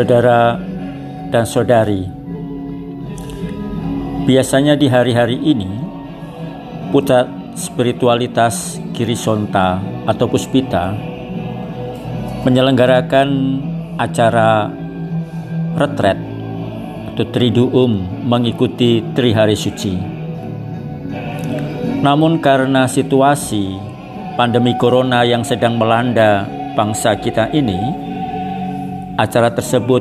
Saudara dan saudari, biasanya di hari-hari ini pusat spiritualitas Kirisonta atau Puspita menyelenggarakan acara retret atau triduum mengikuti tri hari suci. Namun karena situasi pandemi corona yang sedang melanda bangsa kita ini, acara tersebut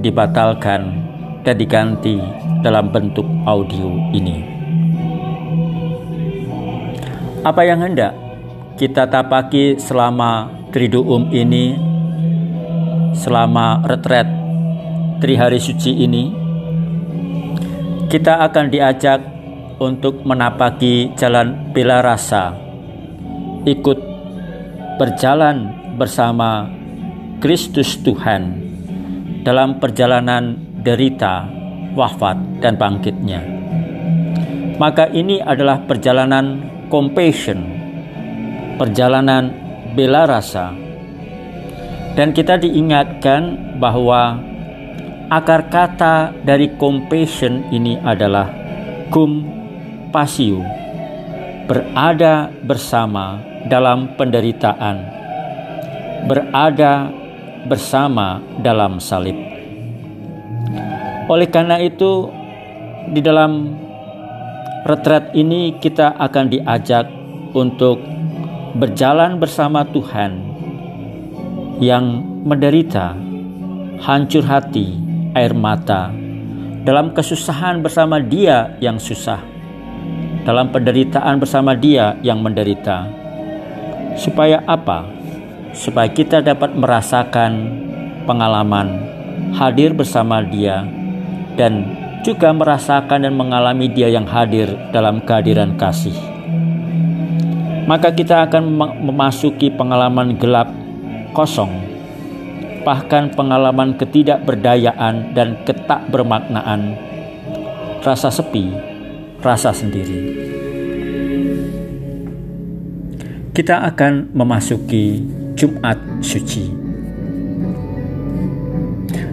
dibatalkan dan diganti dalam bentuk audio ini. Apa yang hendak kita tapaki selama Triduum ini, selama retret Tri Hari Suci ini, kita akan diajak untuk menapaki jalan bela rasa, ikut berjalan bersama Kristus Tuhan dalam perjalanan derita, wafat, dan bangkitnya. Maka ini adalah perjalanan compassion, perjalanan bela rasa. Dan kita diingatkan bahwa akar kata dari compassion ini adalah cum pasio, berada bersama dalam penderitaan, berada bersama dalam salib. Oleh karena itu, di dalam retret ini kita akan diajak untuk berjalan bersama Tuhan yang menderita, hancur hati, air mata, dalam kesusahan bersama Dia yang susah, dalam penderitaan bersama Dia yang menderita. Supaya apa? Supaya kita dapat merasakan pengalaman hadir bersama Dia dan juga merasakan dan mengalami Dia yang hadir dalam kehadiran kasih maka kita akan memasuki pengalaman gelap kosong, bahkan pengalaman ketidakberdayaan dan ketak bermaknaan, rasa sepi, rasa sendiri. Kita akan memasuki Jumat Suci.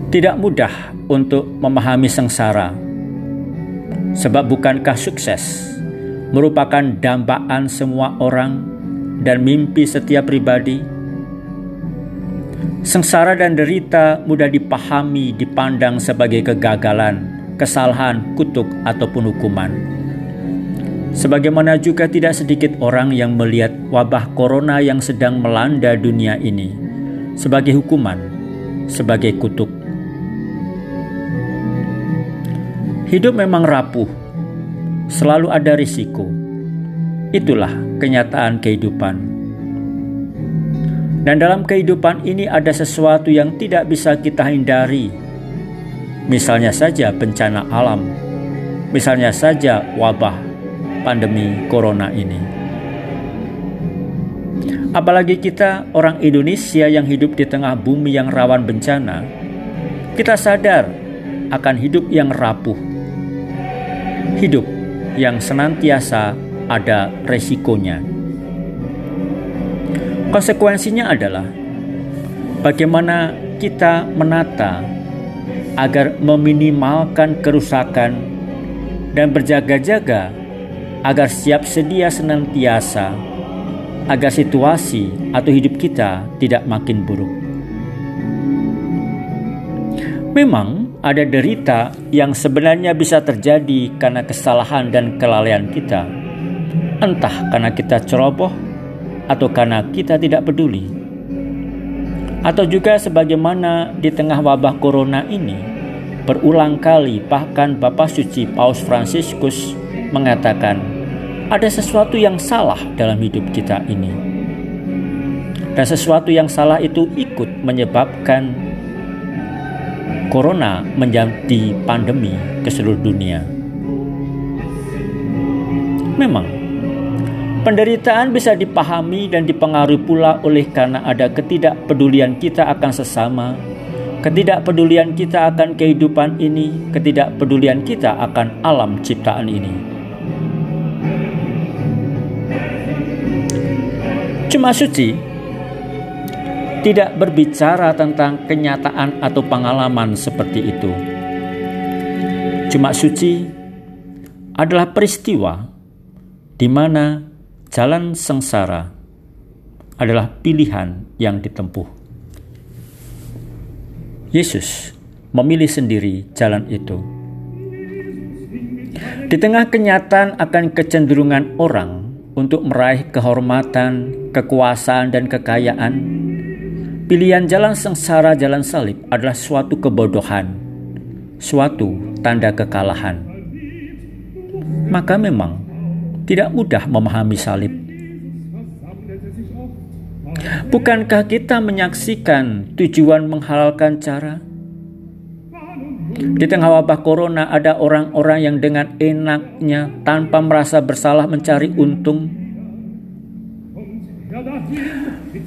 Tidak mudah untuk memahami sengsara, sebab bukankah sukses merupakan dambaan semua orang dan mimpi setiap pribadi. Sengsara dan derita mudah dipahami, dipandang sebagai kegagalan, kesalahan, kutuk, ataupun hukuman. Sebagaimana juga tidak sedikit orang yang melihat wabah corona yang sedang melanda dunia ini sebagai hukuman, sebagai kutuk. Hidup memang rapuh, selalu ada risiko. Itulah kenyataan kehidupan. Dan dalam kehidupan ini ada sesuatu yang tidak bisa kita hindari. Misalnya saja bencana alam, misalnya saja wabah pandemi corona ini. Apalagi kita orang Indonesia yang hidup di tengah bumi yang rawan bencana, kita sadar akan hidup yang rapuh. Hidup yang senantiasa ada resikonya. Konsekuensinya adalah bagaimana kita menata agar meminimalkan kerusakan dan berjaga-jaga agar siap sedia senantiasa agar situasi atau hidup kita tidak makin buruk. Memang ada derita yang sebenarnya bisa terjadi karena kesalahan dan kelalaian kita, entah karena kita ceroboh atau karena kita tidak peduli, atau juga sebagaimana di tengah wabah corona ini, berulang kali bahkan Bapak Suci Paus Fransiskus mengatakan ada sesuatu yang salah dalam hidup kita ini. Dan sesuatu yang salah itu ikut menyebabkan corona menjadi pandemi ke seluruh dunia. Memang, penderitaan bisa dipahami dan dipengaruhi pula oleh karena ada ketidakpedulian kita akan sesama, ketidakpedulian kita akan kehidupan ini, ketidakpedulian kita akan alam ciptaan ini. Cuma suci tidak berbicara tentang kenyataan atau pengalaman seperti itu. Cuma suci adalah peristiwa di mana jalan sengsara adalah pilihan yang ditempuh. Yesus memilih sendiri jalan itu. Di tengah kenyataan akan kecenderungan orang untuk meraih kehormatan, kekuasaan, dan kekayaan, Pilihan jalan sengsara jalan salib adalah suatu kebodohan, suatu tanda kekalahan. Maka memang tidak mudah memahami salib. Bukankah kita menyaksikan tujuan menghalalkan cara? Di tengah wabah corona ada orang-orang yang dengan enaknya tanpa merasa bersalah mencari untung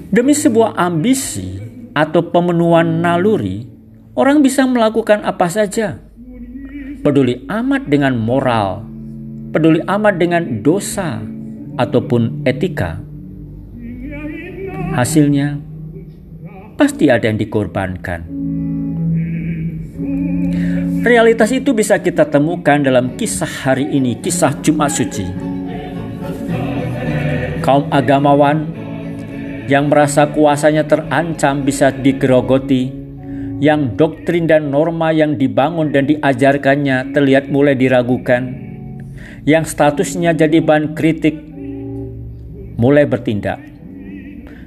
Demi sebuah ambisi atau pemenuhan naluri, orang bisa melakukan apa saja. Peduli amat dengan moral, peduli amat dengan dosa ataupun etika. Hasilnya pasti ada yang dikorbankan. Realitas itu bisa kita temukan dalam kisah hari ini, kisah Jumat Suci. Kaum agamawan yang merasa kuasanya terancam bisa digerogoti, yang doktrin dan norma yang dibangun dan diajarkannya terlihat mulai diragukan, yang statusnya jadi bahan kritik, mulai bertindak.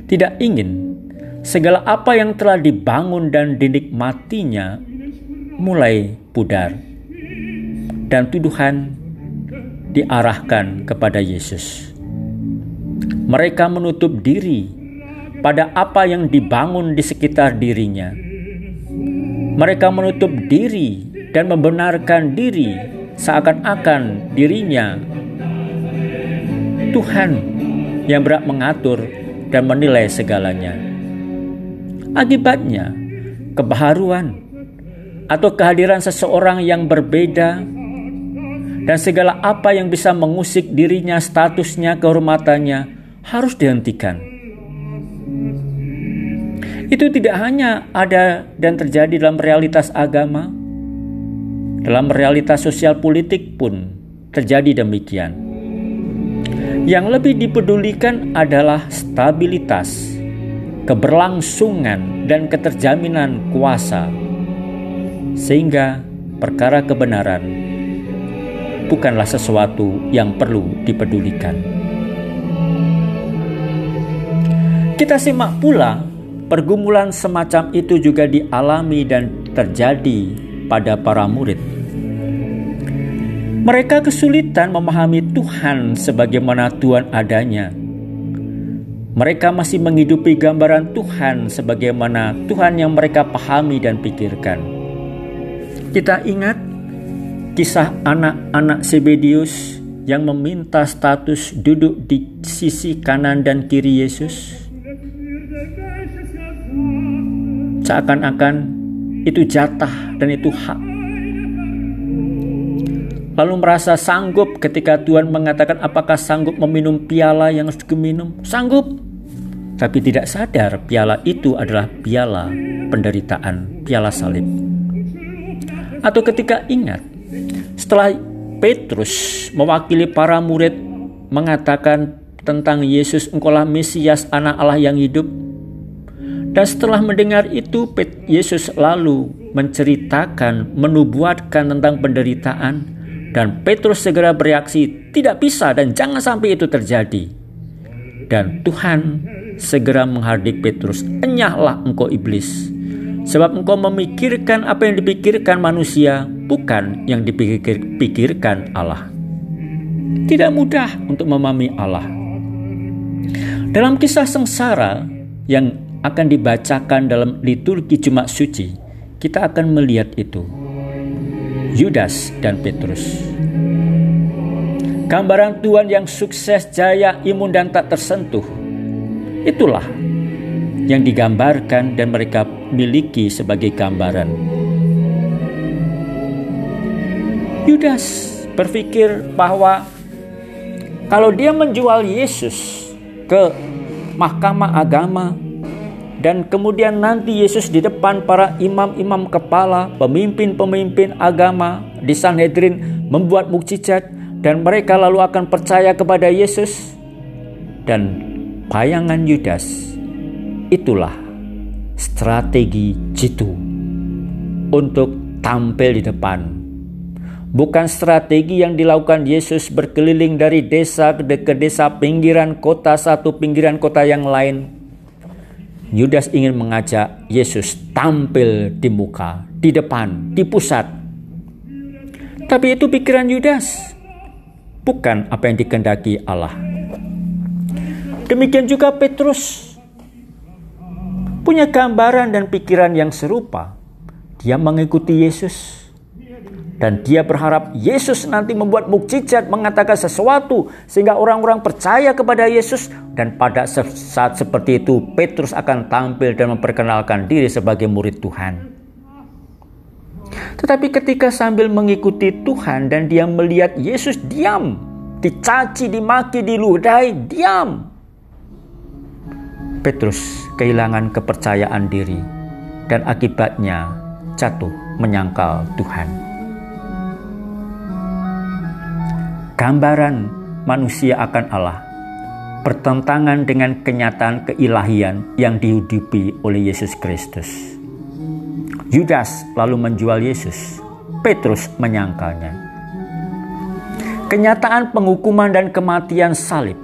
Tidak ingin segala apa yang telah dibangun dan dinikmatinya mulai pudar. Dan tuduhan diarahkan kepada Yesus. Mereka menutup diri pada apa yang dibangun di sekitar dirinya. Mereka menutup diri dan membenarkan diri seakan-akan dirinya Tuhan yang berat mengatur dan menilai segalanya. Akibatnya, kebaharuan atau kehadiran seseorang yang berbeda dan segala apa yang bisa mengusik dirinya, statusnya, kehormatannya harus dihentikan. Itu tidak hanya ada dan terjadi dalam realitas agama, dalam realitas sosial politik pun terjadi demikian. Yang lebih dipedulikan adalah stabilitas, keberlangsungan, dan keterjaminan kuasa, sehingga perkara kebenaran bukanlah sesuatu yang perlu dipedulikan. Kita simak pula Pergumulan semacam itu juga dialami dan terjadi pada para murid. Mereka kesulitan memahami Tuhan sebagaimana Tuhan adanya. Mereka masih menghidupi gambaran Tuhan sebagaimana Tuhan yang mereka pahami dan pikirkan. Kita ingat kisah anak-anak Sebedius yang meminta status duduk di sisi kanan dan kiri Yesus? seakan-akan itu jatah dan itu hak. Lalu merasa sanggup ketika Tuhan mengatakan apakah sanggup meminum piala yang harus diminum? Sanggup. Tapi tidak sadar piala itu adalah piala penderitaan, piala salib. Atau ketika ingat, setelah Petrus mewakili para murid mengatakan tentang Yesus engkaulah Mesias anak Allah yang hidup, dan setelah mendengar itu, Yesus lalu menceritakan, menubuatkan tentang penderitaan. Dan Petrus segera bereaksi, tidak bisa dan jangan sampai itu terjadi. Dan Tuhan segera menghardik Petrus, enyahlah engkau iblis. Sebab engkau memikirkan apa yang dipikirkan manusia, bukan yang dipikirkan Allah. Tidak mudah untuk memahami Allah. Dalam kisah sengsara yang akan dibacakan dalam liturgi Jumat Suci, kita akan melihat itu. Yudas dan Petrus. Gambaran Tuhan yang sukses, jaya, imun, dan tak tersentuh. Itulah yang digambarkan dan mereka miliki sebagai gambaran. Yudas berpikir bahwa kalau dia menjual Yesus ke mahkamah agama dan kemudian nanti Yesus di depan para imam-imam kepala, pemimpin-pemimpin agama di Sanhedrin membuat mukjizat dan mereka lalu akan percaya kepada Yesus dan bayangan Yudas itulah strategi jitu untuk tampil di depan Bukan strategi yang dilakukan Yesus berkeliling dari desa ke desa pinggiran kota satu pinggiran kota yang lain. Yudas ingin mengajak Yesus tampil di muka, di depan, di pusat. Tapi itu pikiran Yudas, bukan apa yang dikendaki Allah. Demikian juga Petrus punya gambaran dan pikiran yang serupa. Dia mengikuti Yesus dan dia berharap Yesus nanti membuat mukjizat mengatakan sesuatu sehingga orang-orang percaya kepada Yesus dan pada saat seperti itu Petrus akan tampil dan memperkenalkan diri sebagai murid Tuhan. Tetapi ketika sambil mengikuti Tuhan dan dia melihat Yesus diam, dicaci, dimaki, diludahi, diam. Petrus kehilangan kepercayaan diri dan akibatnya jatuh menyangkal Tuhan. gambaran manusia akan Allah bertentangan dengan kenyataan keilahian yang dihidupi oleh Yesus Kristus. Yudas lalu menjual Yesus, Petrus menyangkalnya. Kenyataan penghukuman dan kematian salib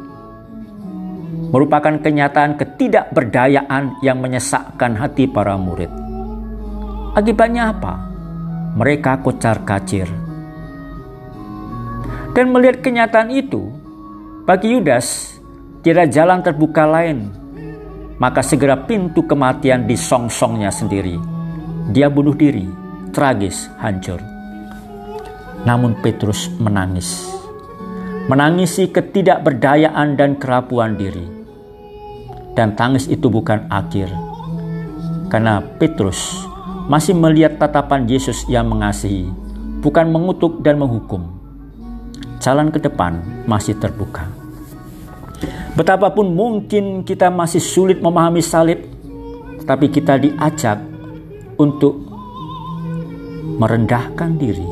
merupakan kenyataan ketidakberdayaan yang menyesakkan hati para murid. Akibatnya apa? Mereka kocar kacir dan melihat kenyataan itu, bagi Yudas tidak jalan terbuka lain. Maka segera pintu kematian disongsongnya sendiri. Dia bunuh diri, tragis, hancur. Namun Petrus menangis. Menangisi ketidakberdayaan dan kerapuan diri. Dan tangis itu bukan akhir. Karena Petrus masih melihat tatapan Yesus yang mengasihi, bukan mengutuk dan menghukum jalan ke depan masih terbuka. Betapapun mungkin kita masih sulit memahami salib, tapi kita diajak untuk merendahkan diri,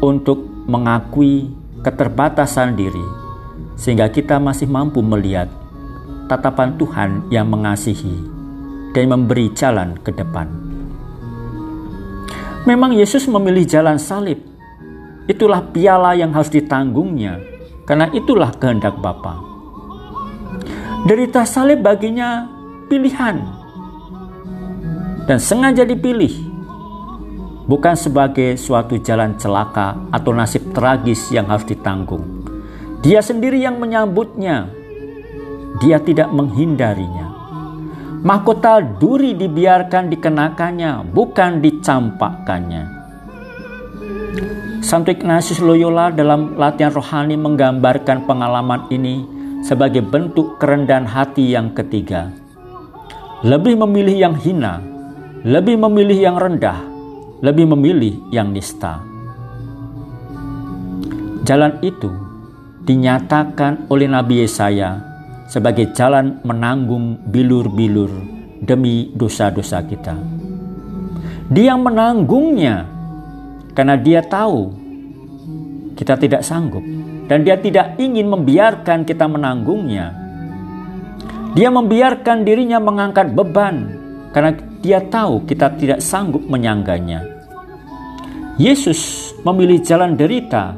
untuk mengakui keterbatasan diri, sehingga kita masih mampu melihat tatapan Tuhan yang mengasihi dan memberi jalan ke depan. Memang Yesus memilih jalan salib Itulah piala yang harus ditanggungnya, karena itulah kehendak Bapa. Derita salib baginya pilihan dan sengaja dipilih bukan sebagai suatu jalan celaka atau nasib tragis yang harus ditanggung. Dia sendiri yang menyambutnya. Dia tidak menghindarinya. Mahkota duri dibiarkan dikenakannya, bukan dicampakkannya. Santo Ignatius Loyola dalam latihan rohani menggambarkan pengalaman ini sebagai bentuk kerendahan hati yang ketiga. Lebih memilih yang hina, lebih memilih yang rendah, lebih memilih yang nista. Jalan itu dinyatakan oleh Nabi Yesaya sebagai jalan menanggung bilur-bilur demi dosa-dosa kita. Dia menanggungnya karena dia tahu kita tidak sanggup dan dia tidak ingin membiarkan kita menanggungnya. Dia membiarkan dirinya mengangkat beban karena dia tahu kita tidak sanggup menyangganya. Yesus memilih jalan derita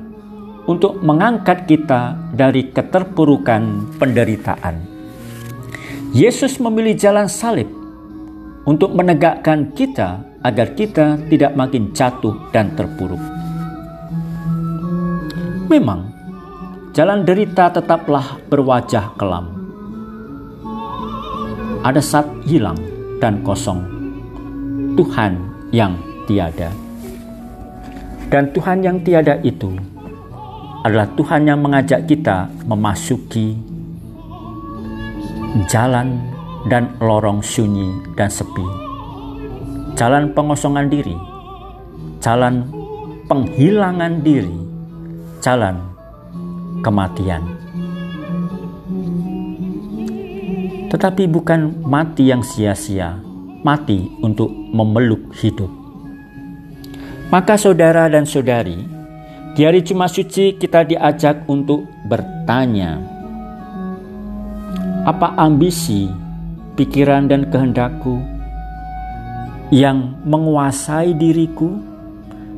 untuk mengangkat kita dari keterpurukan penderitaan. Yesus memilih jalan salib untuk menegakkan kita agar kita tidak makin jatuh dan terpuruk. Memang, jalan derita tetaplah berwajah kelam. Ada saat hilang dan kosong. Tuhan yang tiada. Dan Tuhan yang tiada itu adalah Tuhan yang mengajak kita memasuki jalan dan lorong sunyi dan sepi jalan pengosongan diri, jalan penghilangan diri, jalan kematian. tetapi bukan mati yang sia-sia, mati untuk memeluk hidup. Maka saudara dan saudari, di hari Jumat Suci kita diajak untuk bertanya, apa ambisi, pikiran dan kehendakku yang menguasai diriku,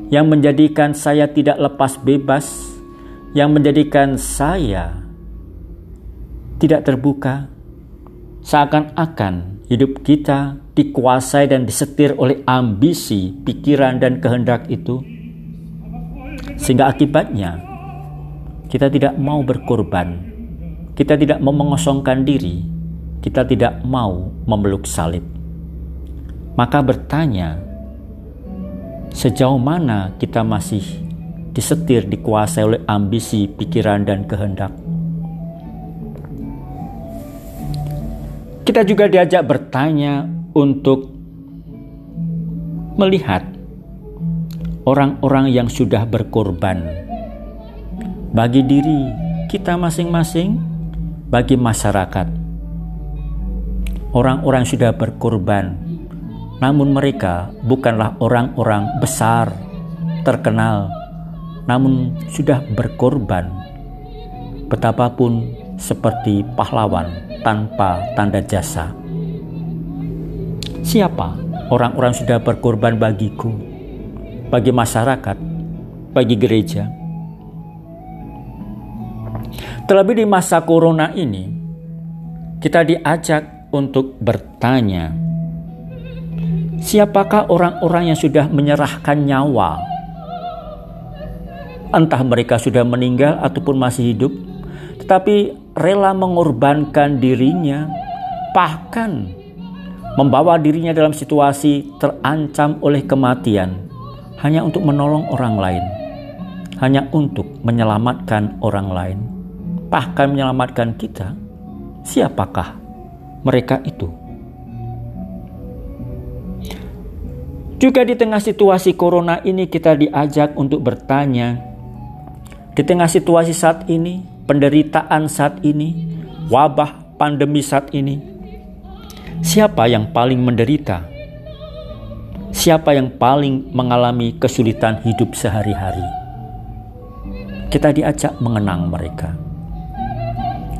yang menjadikan saya tidak lepas bebas, yang menjadikan saya tidak terbuka, seakan-akan hidup kita dikuasai dan disetir oleh ambisi, pikiran, dan kehendak itu, sehingga akibatnya kita tidak mau berkorban, kita tidak mau mengosongkan diri, kita tidak mau memeluk salib. Maka bertanya, sejauh mana kita masih disetir, dikuasai oleh ambisi, pikiran, dan kehendak? Kita juga diajak bertanya untuk melihat orang-orang yang sudah berkorban bagi diri kita masing-masing, bagi masyarakat. Orang-orang sudah berkorban, namun mereka bukanlah orang-orang besar, terkenal, namun sudah berkorban. Betapapun seperti pahlawan tanpa tanda jasa. Siapa orang-orang sudah berkorban bagiku, bagi masyarakat, bagi gereja? Terlebih di masa corona ini, kita diajak untuk bertanya, siapakah orang-orang yang sudah menyerahkan nyawa? Entah mereka sudah meninggal ataupun masih hidup, tetapi rela mengorbankan dirinya, bahkan membawa dirinya dalam situasi terancam oleh kematian hanya untuk menolong orang lain, hanya untuk menyelamatkan orang lain, bahkan menyelamatkan kita. Siapakah mereka itu? Juga di tengah situasi corona ini kita diajak untuk bertanya, di tengah situasi saat ini, penderitaan saat ini, wabah pandemi saat ini, Siapa yang paling menderita? Siapa yang paling mengalami kesulitan hidup sehari-hari? Kita diajak mengenang mereka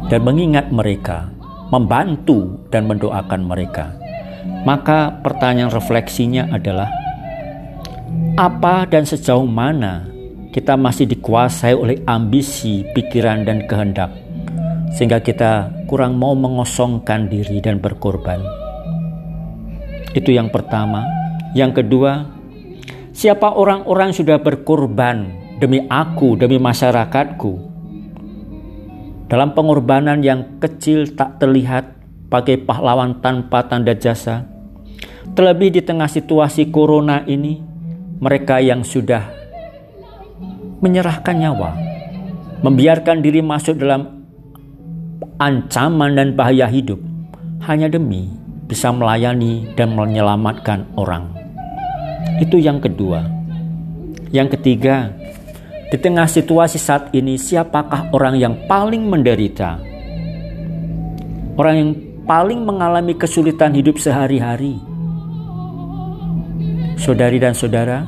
dan mengingat mereka, membantu dan mendoakan mereka. Maka pertanyaan refleksinya adalah apa dan sejauh mana kita masih dikuasai oleh ambisi, pikiran, dan kehendak sehingga kita kurang mau mengosongkan diri dan berkorban. Itu yang pertama. Yang kedua, siapa orang-orang sudah berkorban demi aku, demi masyarakatku? Dalam pengorbanan yang kecil tak terlihat pakai pahlawan tanpa tanda jasa. Terlebih di tengah situasi corona ini, mereka yang sudah menyerahkan nyawa, membiarkan diri masuk dalam ancaman dan bahaya hidup hanya demi bisa melayani dan menyelamatkan orang. Itu yang kedua. Yang ketiga, di tengah situasi saat ini, siapakah orang yang paling menderita? Orang yang paling mengalami kesulitan hidup sehari-hari. Saudari dan saudara,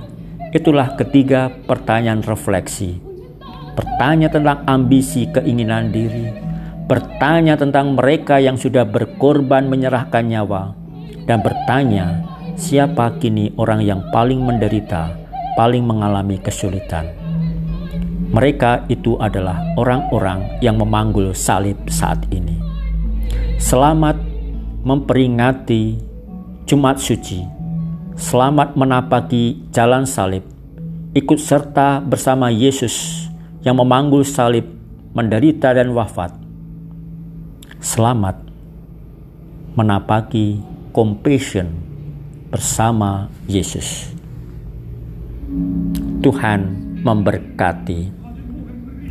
itulah ketiga pertanyaan refleksi. Bertanya tentang ambisi, keinginan diri, bertanya tentang mereka yang sudah berkorban menyerahkan nyawa, dan bertanya siapa kini orang yang paling menderita, paling mengalami kesulitan. Mereka itu adalah orang-orang yang memanggul salib saat ini. Selamat memperingati Jumat Suci. Selamat menapaki jalan salib. Ikut serta bersama Yesus yang memanggul salib, menderita dan wafat selamat menapaki compassion bersama Yesus. Tuhan memberkati.